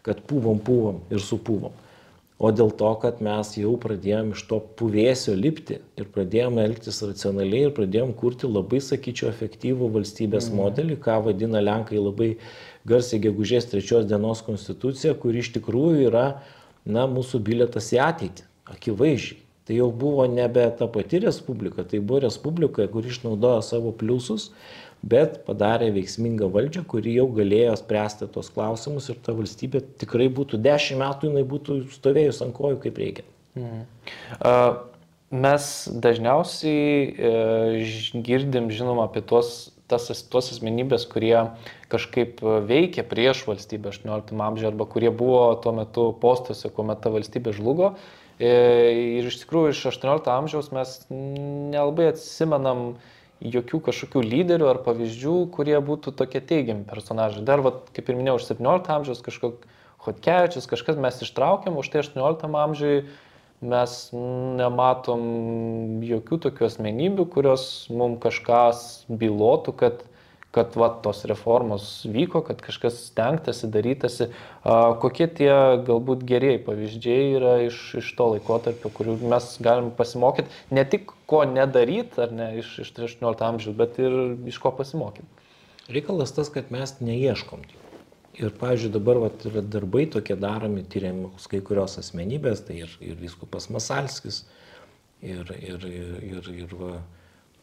kad pūvom, pūvom ir supūvom, o dėl to, kad mes jau pradėjom iš to puvėsio lipti ir pradėjom elgtis racionaliai ir pradėjom kurti labai, sakyčiau, efektyvų valstybės mm. modelį, ką vadina Lenkai labai garsiai gegužės trečios dienos konstitucija, kuri iš tikrųjų yra, na, mūsų biletas į ateitį, akivaizdžiai. Tai jau buvo nebe ta pati respublika, tai buvo respublika, kuri išnaudojo savo pliusus, bet padarė veiksmingą valdžią, kuri jau galėjo spręsti tos klausimus ir ta valstybė tikrai būtų dešimt metų, jinai būtų stovėjus ant kojų kaip reikia. Mhm. Uh, mes dažniausiai uh, girdim, žinoma, apie tuos, tas, tuos asmenybės, kurie kažkaip veikė prieš valstybę 18 amžiuje arba kurie buvo tuo metu postuose, kuomet ta valstybė žlugo. E, ir iš tikrųjų iš 18 amžiaus mes nelabai atsimenam uh, jokių kažkokių lyderių ar pavyzdžių, kurie būtų tokie teigiami personažai. Dar, vat, kaip ir minėjau, iš 17 amžiaus kažkoks Hotkevičius, kažkas mes ištraukėm, už tai 18 amžiui mes nematom jokių tokių asmenybių, kurios mums kažkas bylotų, kad kad va, tos reformos vyko, kad kažkas stengtasi, darytasi. Kokie tie galbūt gerieji pavyzdžiai yra iš, iš to laikotarpio, kurių mes galim pasimokyti, ne tik ko nedaryti, ar ne iš, iš 18 amžiaus, bet ir iš ko pasimokyti. Reikalas tas, kad mes neieškom. Ir, pavyzdžiui, dabar vat, yra darbai tokie daromi, tyriamos kai kurios asmenybės, tai ir, ir viskupas Masalskis, ir, ir, ir, ir, ir, va,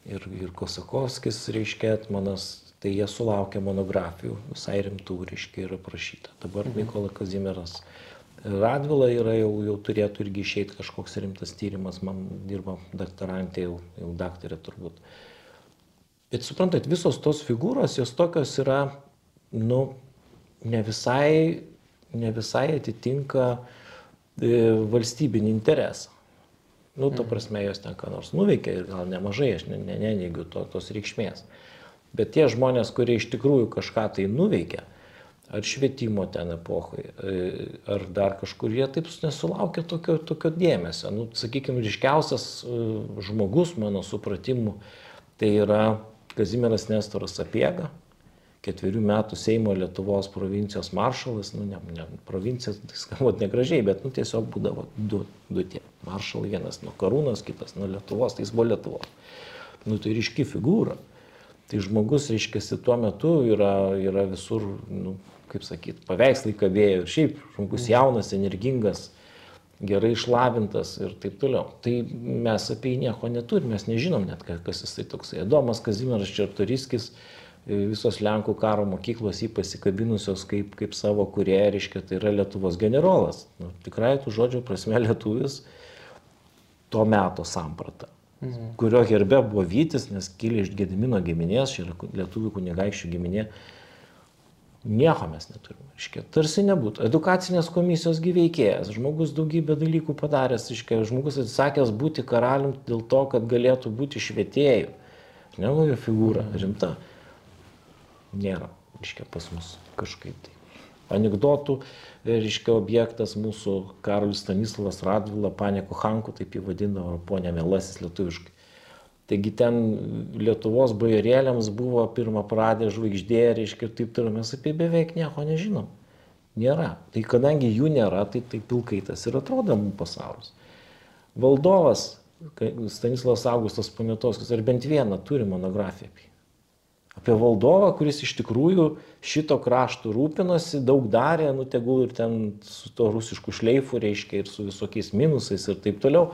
ir, ir Kosakovskis, reiškia, Etmanas, tai jie sulaukė monografijų, visai rimtų, reiškia, yra aprašyta. Dabar mhm. Nikola Kazimieras Radvila yra jau, jau turėtų irgi išeiti kažkoks rimtas tyrimas, man dirba daktarantė, jau, jau daktarė turbūt. Bet suprantat, visos tos figūros, jos tokios yra, nu, ne visai, ne visai atitinka e, valstybinį interesą. Nu, ta mhm. prasme, jos ten ką nors nuveikia ir gal nemažai, aš neneigiu ne, ne to, tos reikšmės. Bet tie žmonės, kurie iš tikrųjų kažką tai nuveikia, ar švietimo ten epochai, e, ar dar kažkur, jie taip nesulaukia tokio, tokio dėmesio. Nu, sakykime, ryškiausias e, žmogus, mano supratimu, tai yra Kazimieras Nestoras Sapiega, ketverių metų Seimo Lietuvos provincijos maršalas, nu, ne, ne provincijos, tai skambot negražiai, bet nu, tiesiog būdavo du, du tie maršalai, vienas nuo Karūnos, kitas nuo Lietuvos, tai jis buvo Lietuvos. Nu, tai ryški figūra. Tai žmogus, reiškia, tuo metu yra, yra visur, nu, kaip sakyt, paveikslai kabėjo ir šiaip žmogus jaunas, energingas, gerai išlavintas ir taip toliau. Tai mes apie jį nieko neturime, mes nežinom net, kas jisai toksai. Adomas Kazimieras Čertoriskis, e, visos Lenkų karo mokyklos jį pasikabinusios kaip, kaip savo kurie, reiškia, tai yra Lietuvos generolas. Nu, tikrai tų žodžių prasme *laughs* lietuvis to meto samprata mhm. kurio herbe buvo Vytis, nes kilė iš Gedimino giminės, čia yra lietuvių kunigaikščių giminė. Nieko mes neturime. Iškia, tarsi nebūtų. Edukacinės komisijos gyveikėjas, žmogus daugybę dalykų padaręs, iškia, žmogus atsisakęs būti karalium dėl to, kad galėtų būti švietėjų. Nevojo figūra, mhm. rimta. Nėra, iškia, pas mus kažkaip tai anegdotų, reiškia, objektas mūsų Karolis Stanislavas Radvila, Paneko Hanku, taip jį vadino, ponė Melasis lietuviškai. Taigi ten Lietuvos bajorėliams buvo pirmą pradę žvaigždė, reiškia, ir taip toliau, mes apie beveik nieko nežinom. Nėra. Tai kadangi jų nėra, tai taip pilkaitas ir atrodo mūsų pasaulis. Valdovas Stanislavas Augustas Poniatovskis, ar bent vieną turi monografiją apie jį apie valdovą, kuris iš tikrųjų šito kraštų rūpinosi, daug darė, nu tegul ir ten su to rusišku šleifu, reiškia, ir su visokiais minusais ir taip toliau,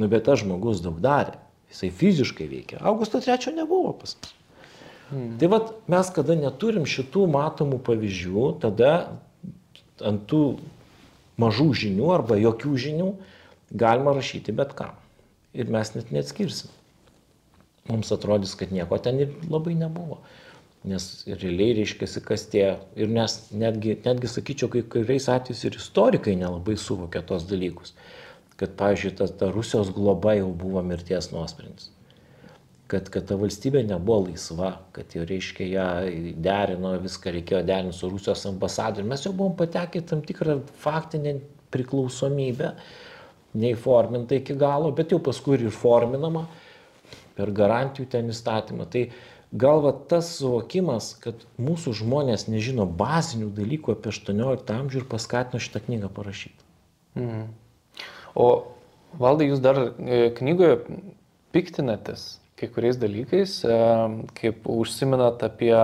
nu bet tas žmogus daug darė, jisai fiziškai veikia. Augusto trečio nebuvo pas mus. Hmm. Tai vad mes, kada neturim šitų matomų pavyzdžių, tada ant tų mažų žinių arba jokių žinių galima rašyti bet ką. Ir mes net neatskirsim mums atrodys, kad nieko ten ir labai nebuvo. Nes realiai reiškia, kas tie, ir nes netgi, netgi sakyčiau, kai kuriais atvejais ir istorikai nelabai suvokia tos dalykus. Kad, pavyzdžiui, ta, ta Rusijos globa jau buvo mirties nuosprendis kad, kad ta valstybė nebuvo laisva, kad jau reiškia ją derino, viską reikėjo derinti su Rusijos ambasadoriumi. Mes jau buvom patekę tam tikrą faktinę priklausomybę, neįforminta iki galo, bet jau paskui ir forminama per garantijų ten įstatymą. Tai galva tas suvokimas, kad mūsų žmonės nežino bazinių dalykų apie 18 amžių ir paskatino šitą knygą parašyti. Mhm. O valdai, jūs dar e, knygoje piktinatės kai kuriais dalykais, e, kaip užsiminat apie,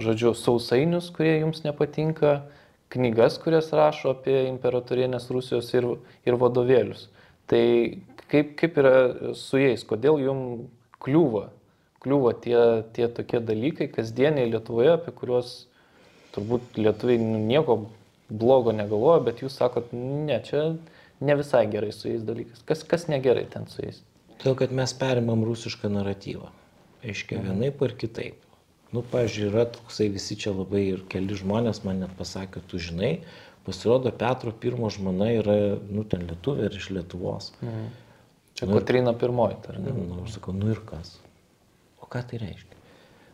žodžiu, sausainius, kurie jums nepatinka, knygas, kurias rašo apie imperatorienės Rusijos ir, ir vadovėlius. Tai kaip, kaip yra su jais, kodėl jums kliūva, kliūva tie, tie tokie dalykai kasdieniai Lietuvoje, apie kuriuos turbūt lietuviai nu, nieko blogo negalvoja, bet jūs sakot, ne, čia ne visai gerai su jais dalykas. Kas, kas negerai ten su jais? Todėl, kad mes perimam rusišką naratyvą. Aiškiai, mhm. vienaip ar kitaip. Nu, pažiūrėjau, yra toksai visi čia labai ir keli žmonės man net pasakė, tu žinai, pasirodo, Petro pirmo žmona yra, nu, ten lietuvė ir iš Lietuvos. Mhm. Čia nu, Kotrina pirmoji, ar ne? Nu, aš sakau, nu ir kas? O ką tai reiškia?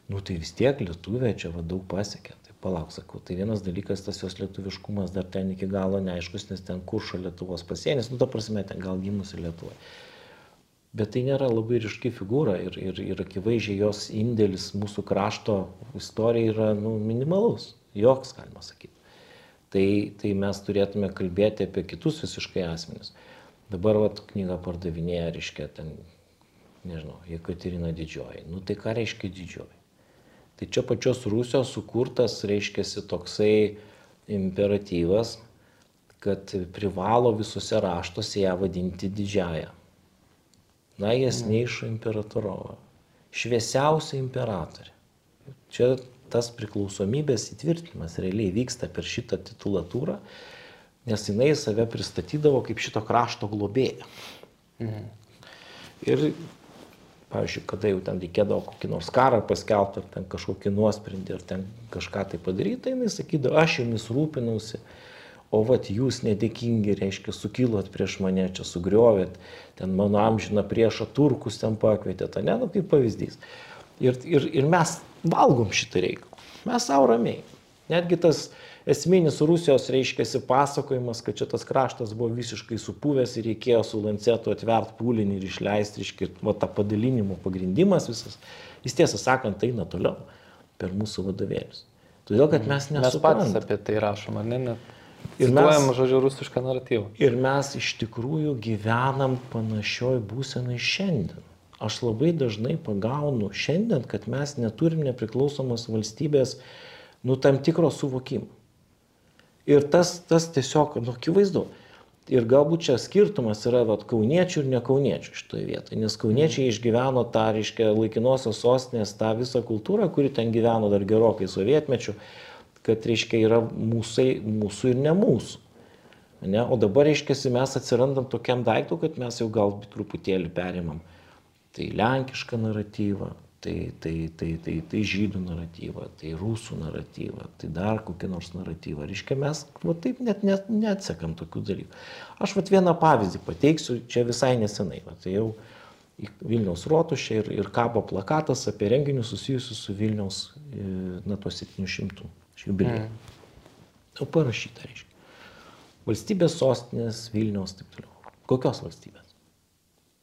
Nu, tai vis tiek lietuvė čia va daug pasiekė. Tai palauk, sakau, tai vienas dalykas, tas jos lietuviškumas dar ten iki galo neaiškus, nes ten kuršo Lietuvos pasienis, nu, ta prasme, ten gal gimusi Lietuvoje bet tai nėra labai ryški figūra ir, ir, ir akivaizdžiai jos indėlis mūsų krašto istorijai yra nu, minimalus, joks galima sakyti. Tai, tai mes turėtume kalbėti apie kitus visiškai asmenis. Dabar vat, knygą pardavinėja, reiškia, ten, nežinau, Jekaterina didžioji. Nu tai ką reiškia didžioji? Tai čia pačios Rusijos sukurtas, reiškia, toksai imperatyvas, kad privalo visuose raštuose ją vadinti didžiąją najjasnejšą imperatorovą, šviesiausią imperatorę. Čia tas priklausomybės įtvirtinimas realiai vyksta per šitą titulatūrą, nes jinai save pristatydavo kaip šito krašto globėja. Mhm. Ir, pavyzdžiui, kada jau ten reikėdavo kokį nors karą paskelbti, ar ten kažkokį nuosprendį, ar ten kažką tai padaryti, tai jinai sakydavo, aš jumis rūpinausi, o vat jūs nedėkingi, reiškia, sukilot prieš mane, čia sugriovėt, ten mano amžiną priešą turkus ten pakvietėt, ne, nu kaip pavyzdys. Ir, ir, ir mes valgom šitą reikalą, mes savo ramiai. Netgi tas esminis Rusijos reiškiasi pasakojimas, kad čia tas kraštas buvo visiškai supuvęs ir reikėjo su lancetu atvert pūlinį ir išleisti, reiškia, va tą padalinimo pagrindimas visas, jis tiesą sakant eina toliau per mūsų vadovėlius. Todėl, kad mes nesuprantam. Mes patys apie tai rašom, ar ne? Net Ir mes, žodžiu, rusišką naratyvą. Ir mes iš tikrųjų gyvenam panašioj būsenai šiandien. Aš labai dažnai pagaunu šiandien, kad mes neturim nepriklausomos valstybės, nu, tam tikro suvokimo. Ir tas, tas tiesiog, nu, akivaizdu. Ir galbūt čia skirtumas yra vat, kauniečių ir nekauniečių šitoje vietoje, nes kauniečiai mhm. išgyveno tą, reiškia, laikinosios sostinės, tą visą kultūrą, kuri ten gyveno dar gerokai sovietmečių kad, reiškia, yra mūsai, mūsų ir ne mūsų. Ne? O dabar, reiškia, mes atsirandam tokiam daiktų, kad mes jau gal truputėlį perimam. Tai lenkišką naratyvą, tai, tai, tai, tai, tai žydų naratyvą, tai rusų naratyvą, tai dar kokį nors naratyvą. Reiškia, mes va, taip net, net neatsekam tokių dalykų. Aš vat vieną pavyzdį pateiksiu, čia visai nesenai. Va, tai jau Vilniaus rotušė ir, ir kabo plakatas apie renginius susijusius su Vilniaus, e, na, tuo 700 jubiliejų. Mm. O parašyta, reiškia. Valstybės sostinės Vilniaus taip toliau. Kokios valstybės?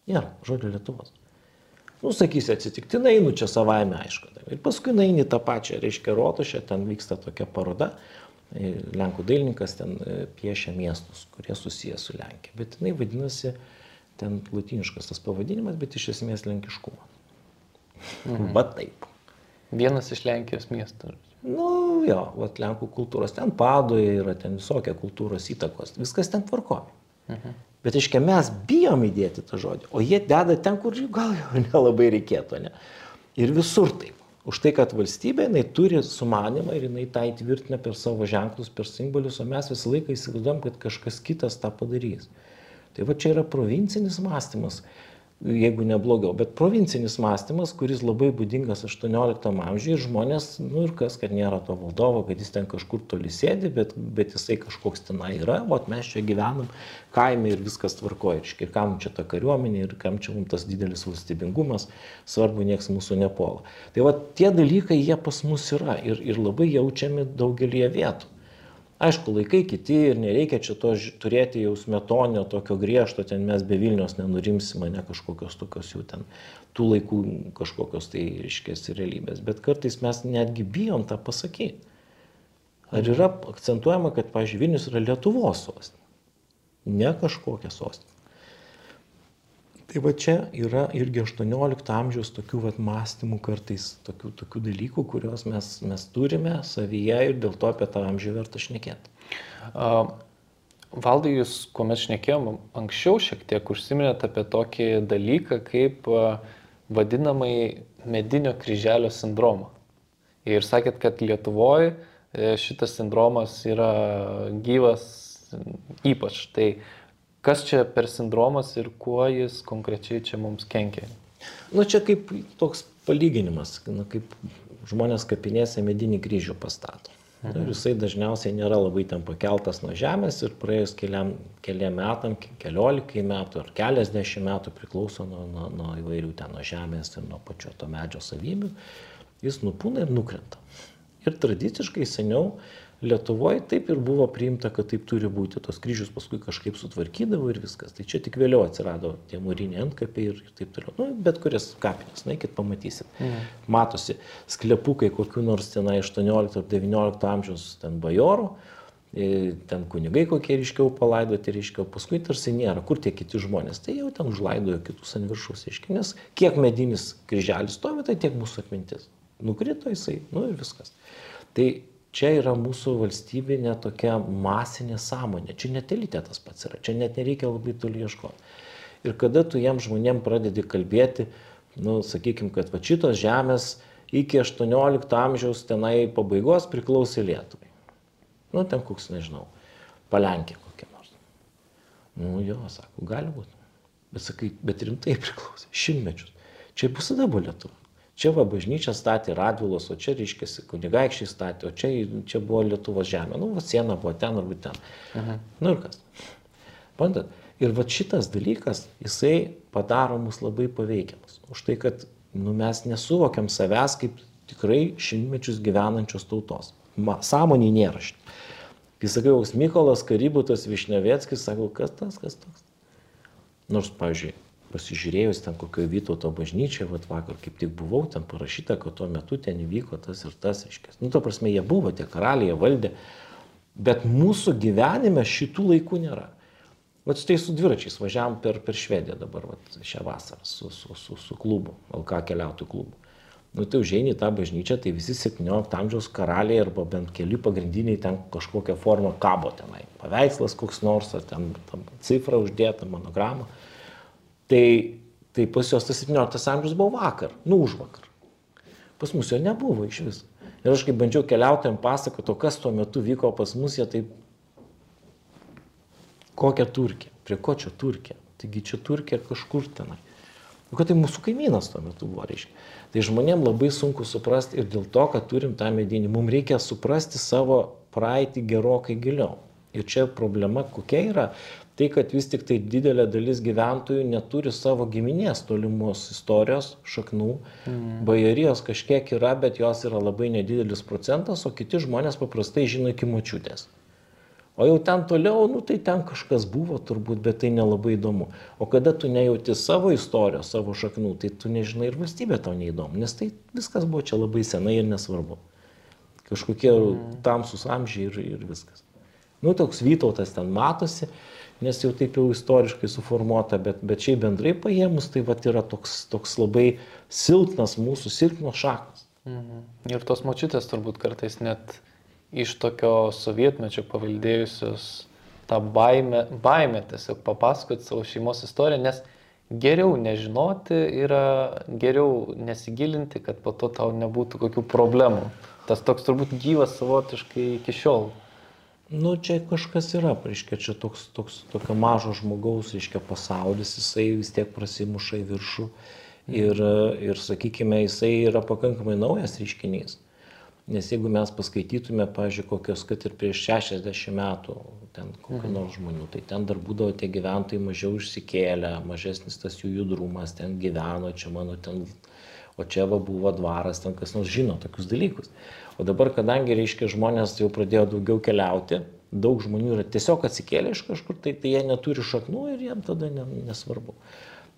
Nėra, žodžio Lietuvos. Nu, sakysi, atsitiktinai, nu čia savaime aišku. Ir paskui eini tą pačią, reiškia, rotušę, ten vyksta tokia paroda. Lenkų dailininkas ten e, piešia miestus, kurie susijęs su Lenkija. Bet jinai vadinasi, ten latiniškas tas pavadinimas, bet iš esmės lenkiškumas. Mhm. Va taip. Vienas iš Lenkijos miestų. Nu, jo, vat Lenkų kultūros, ten padoje yra, ten visokia kultūros įtakos, viskas ten tvarkoja. Mhm. Bet, aiškiai, mes bijom įdėti tą žodį, o jie deda ten, kur gal jau *laughs* nelabai reikėtų, ne? Ir visur taip. Už tai, kad valstybė, jinai turi sumanimą ir jinai tą įtvirtina per savo ženklus, per simbolius, o mes visą laiką įsivaizduojam, kad kažkas kitas tą padarys. Tai va čia yra provincinis mąstymas. Jeigu ne blogiau. Bet provincinis mąstymas, kuris labai būdingas 18 amžiuje ir žmonės, nu ir kas, kad nėra to valdovo, kad jis ten kažkur toli sėdi, bet, bet jisai kažkoks tenai yra, o mes čia gyvenam kaime ir viskas tvarkoja. Ir kam čia ta kariuomenė ir kam čia mums tas didelis valstybingumas, svarbu, nieks mūsų nepuola. Tai va tie dalykai jie pas mus yra ir, ir labai jaučiami daugelie vietų. Aišku, laikai kiti ir nereikia čia to turėti jau smetonio tokio griežto, ten mes be Vilnius nenurimsime, ne kažkokios tokios jų ten, tų laikų kažkokios tai ryškės realybės, bet kartais mes netgi bijom tą pasakyti. Ar yra akcentuojama, kad, pažiūrėjau, Vilnius yra Lietuvos sostinė, ne kažkokia sostinė. Tai va čia yra irgi 18 amžiaus tokių vat, mąstymų kartais, tokių, tokių dalykų, kuriuos mes, mes turime savyje ir dėl to apie tą amžių verta šnekėti. Uh, Valdai, jūs, kuomet šnekėjom anksčiau, šiek tiek užsiminėt apie tokį dalyką kaip uh, vadinamai medinio kryželio sindromą. Ir sakėt, kad Lietuvoje šitas sindromas yra gyvas ypač. Tai Kas čia per sindromas ir kuo jis konkrečiai čia mums kenkia? Nu, čia kaip toks palyginimas, nu, kaip žmonės kapinėse medinį kryžių pastato. Mhm. Ir jisai dažniausiai nėra labai ten pakeltas nuo žemės ir praėjus keliam, keliam metam, keliolikai metų ar keliasdešimt metų priklauso nuo, nuo, nuo įvairių ten nuo žemės ir nuo pačio to medžio savybių, jis nupūna ir nukrenta. Ir tradiciškai seniau Lietuvoje taip ir buvo priimta, kad taip turi būti. Tos kryžius paskui kažkaip sutvarkydavo ir viskas. Tai čia tik vėliau atsirado tie mūriniai antkapiai ir taip toliau. Nu, bet kurias kapinės, na, kit pamatysit. Mhm. Matosi sklepukai kokiu nors tenai 18 ar 19 amžiaus ten bajorų, ten kunigai kokie ryškiau palaidoti, ryškiau, paskui tarsi nėra, kur tie kiti žmonės, tai jau ten užlaidojo kitus ant viršus, aiškiai, nes kiek medinis kryželis stovi, tai tiek mūsų atmintis. Nukrito jisai, nu ir viskas. Tai čia yra mūsų valstybinė tokia masinė sąmonė. Čia net elitetas pats yra, čia net nereikia labai toli ieškoti. Ir kada tu jiem žmonėm pradedi kalbėti, nu, sakykime, kad va šitos žemės iki 18 amžiaus tenai pabaigos priklausė Lietuvai. Nu, ten koks, nežinau, palenkė kokia nors. Nu, jo, sako, gali būti. Bet sakai, bet rimtai priklausė, šimtmečius. Čia visada buvo Lietuva. Čia va bažnyčia statė Radvilos, o čia reiškia kunigaikščiai statė, o čia, čia buvo Lietuvos žemė. Nu, va siena buvo ten arba ten. Aha. Nu ir kas. Bandat. Ir va šitas dalykas, jisai padaro mus labai paveikiamus. Už tai, kad nu, mes nesuvokiam savęs kaip tikrai šimtmečius gyvenančios tautos. Ma, sąmonį nėra šitą. Kai sakiau, Mykolas Karybutas Višnevėckis, sakau, kas tas, kas toks. Nors, pavyzdžiui, pasižiūrėjus ten kokio Vytauto bažnyčioje, vat vakar kaip tik buvau, ten parašyta, kad tuo metu ten įvyko tas ir tas, reiškia. Nu, to prasme, jie buvo, tie karaliai, jie valdė, bet mūsų gyvenime šitų laikų nėra. Vat štai su dviračiais važiavam per, per Švediją dabar, vat, šią vasarą, su, su, su, su klubu, LK keliautojų klubu. Nu, tai užėjai į tą bažnyčią, tai visi 17 amžiaus karaliai arba bent keli pagrindiniai ten kažkokią formą kabo tenai. Paveikslas koks nors, ar ten cifra uždėta, monogramą. Tai, tai pas juos tas 17 amžius buvo vakar, nu už vakar. Pas mus jo nebuvo iš vis. Ir aš kai bandžiau keliautojams pasakoti, o kas tuo metu vyko pas mus, jie taip, kokia Turkija, prie ko čia Turkija, taigi čia Turkija kažkur tenai. O kad tai mūsų kaimynas tuo metu buvo, reiškia. Tai žmonėm labai sunku suprasti ir dėl to, kad turim tą medinį, mums reikia suprasti savo praeitį gerokai giliau. Ir čia problema kokia yra, tai kad vis tik tai didelė dalis gyventojų neturi savo giminės tolimos istorijos, šaknų. Mm. Bajarijos kažkiek yra, bet jos yra labai nedidelis procentas, o kiti žmonės paprastai žino iki močiutės. O jau ten toliau, nu tai ten kažkas buvo turbūt, bet tai nelabai įdomu. O kada tu nejauti savo istorijos, savo šaknų, tai tu nežinai ir valstybė tau neįdomu, nes tai viskas buvo čia labai senai ir nesvarbu. Kažkokie mm. tamsus amžiai ir, ir viskas. Nu, toks Vytautas ten matosi, nes jau taip jau istoriškai suformuota, bet, bet šiaip bendrai paėmus, tai va yra toks, toks labai silpnas mūsų silpnos šakos. Mhm. Ir tos močiutės turbūt kartais net iš tokio sovietmečio paveldėjusios tą baimę, baimę tiesiog papasakoti savo šeimos istoriją, nes geriau nežinoti yra geriau nesigilinti, kad po to tau nebūtų kokių problemų. Tas toks turbūt gyvas savotiškai iki šiol Nu, čia kažkas yra, reiškia, čia toks, toks tokio mažo žmogaus, reiškia, pasaulis, jisai vis tiek prasimuša į viršų ir, ir sakykime, jisai yra pakankamai naujas reiškinys. Nes jeigu mes paskaitytume, pažiūrėjau, kokios, kad ir prieš 60 metų, ten kokio nors žmonių, tai ten dar būdavo tie gyventojai mažiau išsikėlę, mažesnis tas jų judrumas, ten gyveno, čia mano ten, o čia va buvo dvaras, ten kas nors žino tokius dalykus. O dabar, kadangi, reiškia, žmonės jau pradėjo daugiau keliauti, daug žmonių yra tiesiog atsikėlę iš kažkur, tai, tai jie neturi šaknų ir jiem tada nesvarbu.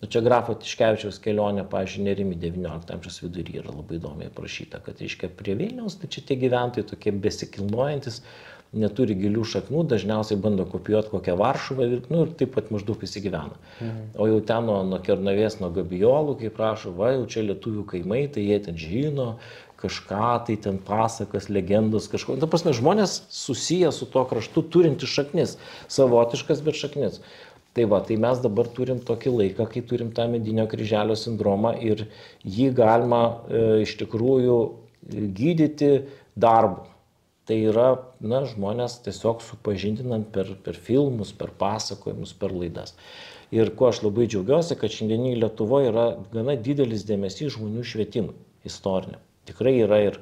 Nu, čia grafo Tiškevičiaus kelionė, pažiūrėjau, nerimi 19 amžiaus vidury yra labai įdomiai aprašyta, kad, reiškia, prie Vilniaus, tai čia tie gyventojai tokie besikilnojantis, neturi gilių šaknų, dažniausiai bando kopijuoti kokią Varšuvą ir, nu, ir taip pat maždaug visi gyvena. Mhm. O jau ten nuo, nuo Kernavės, nuo Gabijolų, kaip prašo, va, jau čia lietuvių kaimai, tai jie ten žino, kažką, tai ten pasakas, legendos, kažko. Ta prasme, žmonės susiję su tuo kraštu turinti šaknis, savotiškas, bet šaknis. Tai va, tai mes dabar turim tokį laiką, kai turim tą medinio kryželio sindromą ir jį galima e, iš tikrųjų gydyti darbu. Tai yra, na, žmonės tiesiog supažindinant per, per filmus, per pasakojimus, per laidas. Ir kuo aš labai džiaugiuosi, kad šiandienį Lietuvoje yra gana didelis dėmesys žmonių švietimui istoriniam. Tikrai yra ir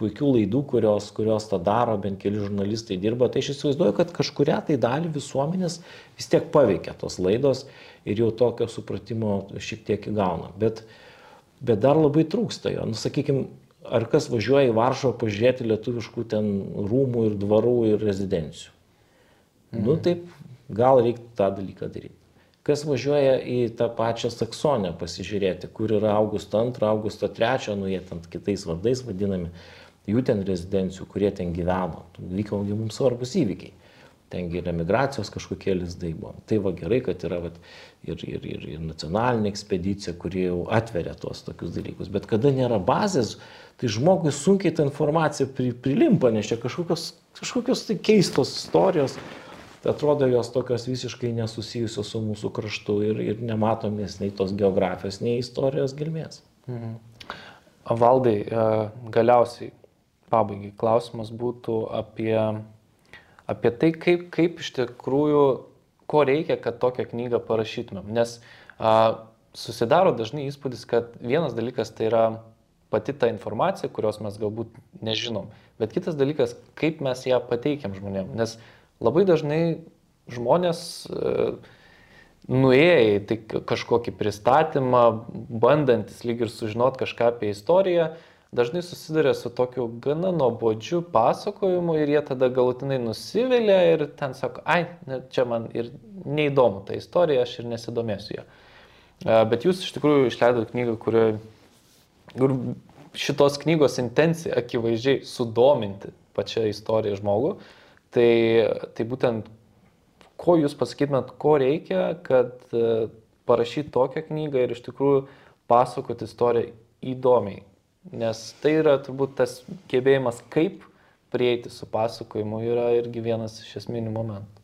puikių laidų, kurios, kurios tą daro, bent keli žurnalistai dirba, tai aš įsivaizduoju, kad kažkuria tai dalį visuomenės vis tiek paveikia tos laidos ir jau tokio supratimo šiek tiek įgauna. Bet, bet dar labai trūksta jo. Nu, sakykime, ar kas važiuoja į Varšuvą pažiūrėti lietuviškų ten rūmų ir dvarų ir rezidencijų. Nu, mhm. Nu taip, gal reiktų tą dalyką daryti kas važiuoja į tą pačią Saksonę pasižiūrėti, kur yra Augusto 2, Augusto 3, nu jie ten kitais vardais vadinami, jų ten rezidencijų, kurie ten gyveno. Vyko mums svarbus įvykiai. Tengi ir emigracijos kažkokie lizdai buvo. Tai va gerai, kad yra vat, ir, ir, ir, ir nacionalinė ekspedicija, kuri jau atveria tuos tokius dalykus. Bet kada nėra bazės, tai žmogui sunkiai ta informacija pri, prilimpa, nes čia kažkokios, kažkokios tai keistos istorijos, atrodo jos tokios visiškai nesusijusios su mūsų kraštu ir, ir nematomės nei tos geografijos, nei istorijos gelmės. Mhm. Valdai, e, galiausiai pabaigai klausimas būtų apie, apie tai, kaip, kaip iš tikrųjų, ko reikia, kad tokią knygą parašytumėm. Nes a, susidaro dažnai įspūdis, kad vienas dalykas tai yra pati ta informacija, kurios mes galbūt nežinom, bet kitas dalykas, kaip mes ją pateikiam žmonėm. Nes labai dažnai žmonės e, nuėję į tai kažkokį pristatymą, bandantis lyg ir sužinot kažką apie istoriją, dažnai susiduria su tokiu gana nuobodžiu pasakojimu ir jie tada galutinai nusivilia ir ten sako, ai, čia man ir neįdomu ta istorija, aš ir nesidomėsiu ją. E, bet jūs iš tikrųjų išleidote knygą, kurioje kur šitos knygos intencija akivaizdžiai sudominti pačią istoriją žmogų. Tai, tai būtent, ko jūs pasakytumėt, ko reikia, kad e, parašyti tokią knygą ir iš tikrųjų pasakoti istoriją įdomiai. Nes tai yra turbūt tas gebėjimas, kaip prieiti su pasakojimu, yra irgi vienas iš esminių momentų.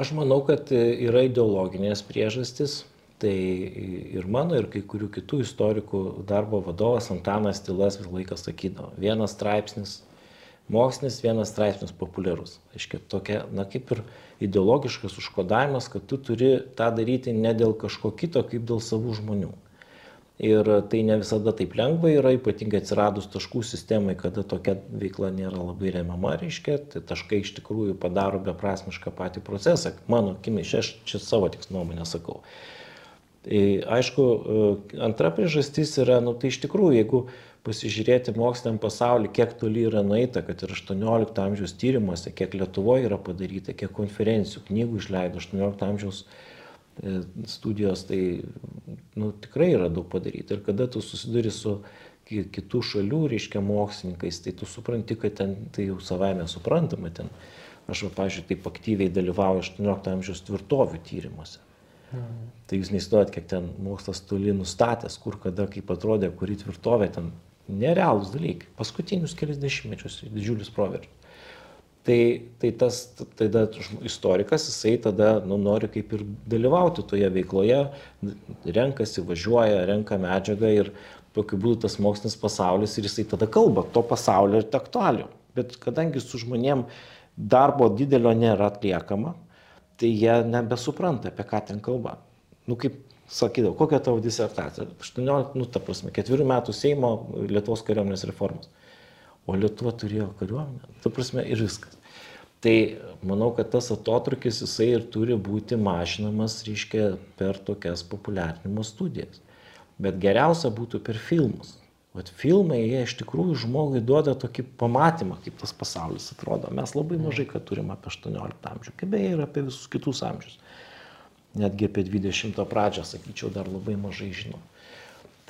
Aš manau, kad yra ideologinės priežastis. Tai ir mano, ir kai kurių kitų istorikų darbo vadovas Antanas Tilas visą laiką sakydavo, vienas straipsnis mokslinis vienas straipsnis populiarus. Aiškiai, tokia, na kaip ir ideologiškas užkodavimas, kad tu turi tą daryti ne dėl kažko kito, kaip dėl savų žmonių. Ir tai ne visada taip lengva yra, ypatingai atsiradus taškų sistemai, kada tokia veikla nėra labai remiama, reiškia, tai taškai iš tikrųjų padaro beprasmišką patį procesą. Mano akimis, aš čia savo tik nuomonę sakau. Tai aišku, antra priežastis yra, nu tai iš tikrųjų, jeigu pasižiūrėti moksliniam pasauliu, kiek toli yra nueita, kad ir 18 amžiaus tyrimuose, kiek Lietuvoje yra padaryta, kiek konferencijų, knygų išleido 18 amžiaus e, studijos, tai nu, tikrai yra daug padaryta. Ir kada tu susiduri su kitų šalių, reiškia, mokslininkais, tai tu supranti, kad ten tai jau savaime suprantama. Ten. Aš, pažiūrėjau, taip aktyviai dalyvauju 18 amžiaus tvirtovių tyrimuose. Mhm. Tai jūs neįsivaizduojat, kiek ten mokslas toli nustatęs, kur, kada, kaip atrodė, kuri tvirtovė ten nerealūs dalykai. Paskutinius kelias dešimtmečius didžiulis proveržis. Tai, tai tas tada istorikas, jisai tada nu, nori kaip ir dalyvauti toje veikloje, renkasi, važiuoja, renka medžiagą ir tokiu būdu tas mokslinis pasaulis ir jisai tada kalba to pasaulio ir aktualių. Bet kadangi su žmonėm darbo didelio nėra atliekama, tai jie nebesupranta, apie ką ten kalba. Nu, kaip sakydavau, kokia tavo disertacija? 18, nu, ta prasme, ketverių metų Seimo Lietuvos kariuomenės reformos. O Lietuva turėjo kariuomenę, ta prasme, ir viskas. Tai manau, kad tas atotrukis jisai ir turi būti mažinamas, reiškia, per tokias populiarinimo studijas. Bet geriausia būtų per filmus. Vat filmai, jie iš tikrųjų žmogui duoda tokį pamatymą, kaip tas pasaulis atrodo. Mes labai mažai ką turim apie 18 amžių, kaip beje ir apie visus kitus amžius. Netgi apie 20 pradžią, sakyčiau, dar labai mažai žinom.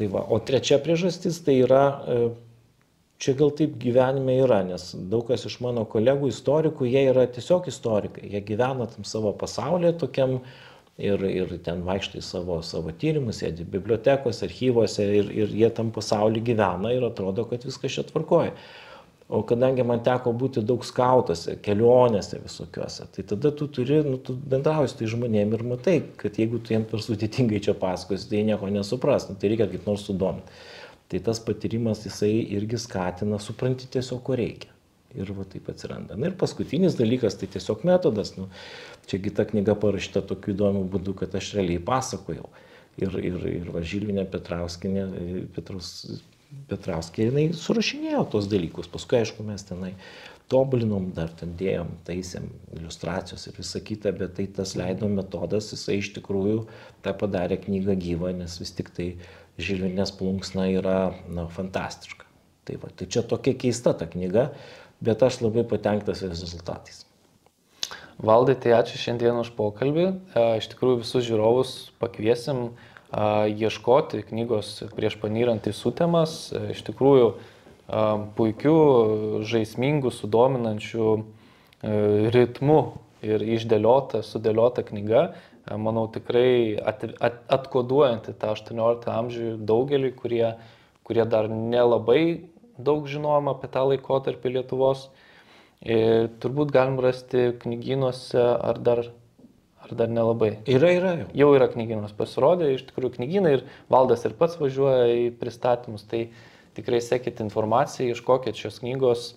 Tai va, o trečia priežastis tai yra, e, čia gal taip gyvenime yra, nes daug kas iš mano kolegų istorikų, jie yra tiesiog istorikai, jie gyvena tam savo pasaulyje tokiam, ir, ir ten vaikštai savo, savo tyrimus, sėdi bibliotekos, archyvose ir, ir jie tam pasaulyje gyvena ir atrodo, kad viskas čia tvarkoja. O kadangi man teko būti daug skautose, kelionėse visokiuose, tai tada tu turi, nu, tu bendrauji su tai žmonėm ir matai, kad jeigu tu jiems per sudėtingai čia pasakosi, tai nieko nesupras, nu, tai reikia kaip nors sudominti. Tai tas patyrimas jisai irgi skatina, supranti tiesiog, ko reikia. Ir va taip atsiranda. Na ir paskutinis dalykas, tai tiesiog metodas. Nu, Čiagi ta knyga parašyta tokiu įdomiu būdu, kad aš realiai pasakojau. Ir, ir, ir Važylvinė Petrauskinė, Petrus, Petrauskė, jinai surašinėjo tos dalykus. Paskui, aišku, mes tenai tobulinom, dar ten dėjom, taisėm iliustracijos ir visa kita, bet tai tas leido metodas, jisai iš tikrųjų tą padarė knygą gyvą, nes vis tik tai Žilvinės plunksna yra na, fantastiška. Tai, va, tai čia tokia keista ta knyga, bet aš labai patenktas rezultatais. Valdai, tai ačiū šiandien už pokalbį. E, iš tikrųjų visus žiūrovus pakviesim ieškoti knygos prieš panyrant į sutemas. E, iš tikrųjų puikių, žaismingų, sudominančių ritmų ir išdėliota, sudėliota knyga. Manau tikrai at, at, atkoduojanti tą 18 amžių daugelį, kurie, kurie dar nelabai daug žinom apie tą laikotarpį Lietuvos. Ir turbūt galim rasti knygynuose ar dar, ar dar nelabai. Yra, yra jau. Jau yra knygynos pasirodė, iš tikrųjų knygynai ir valdas ir pats važiuoja į pristatymus, tai tikrai sekit informaciją, ieškokit šios knygos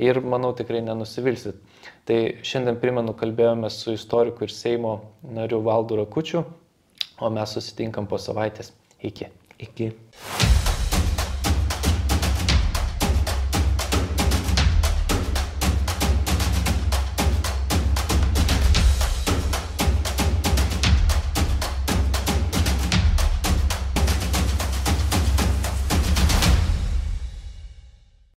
ir manau tikrai nenusivilsit. Tai šiandien primenu, kalbėjome su istoriku ir Seimo nariu Valdu Rakučiu, o mes susitinkam po savaitės. Iki. Iki.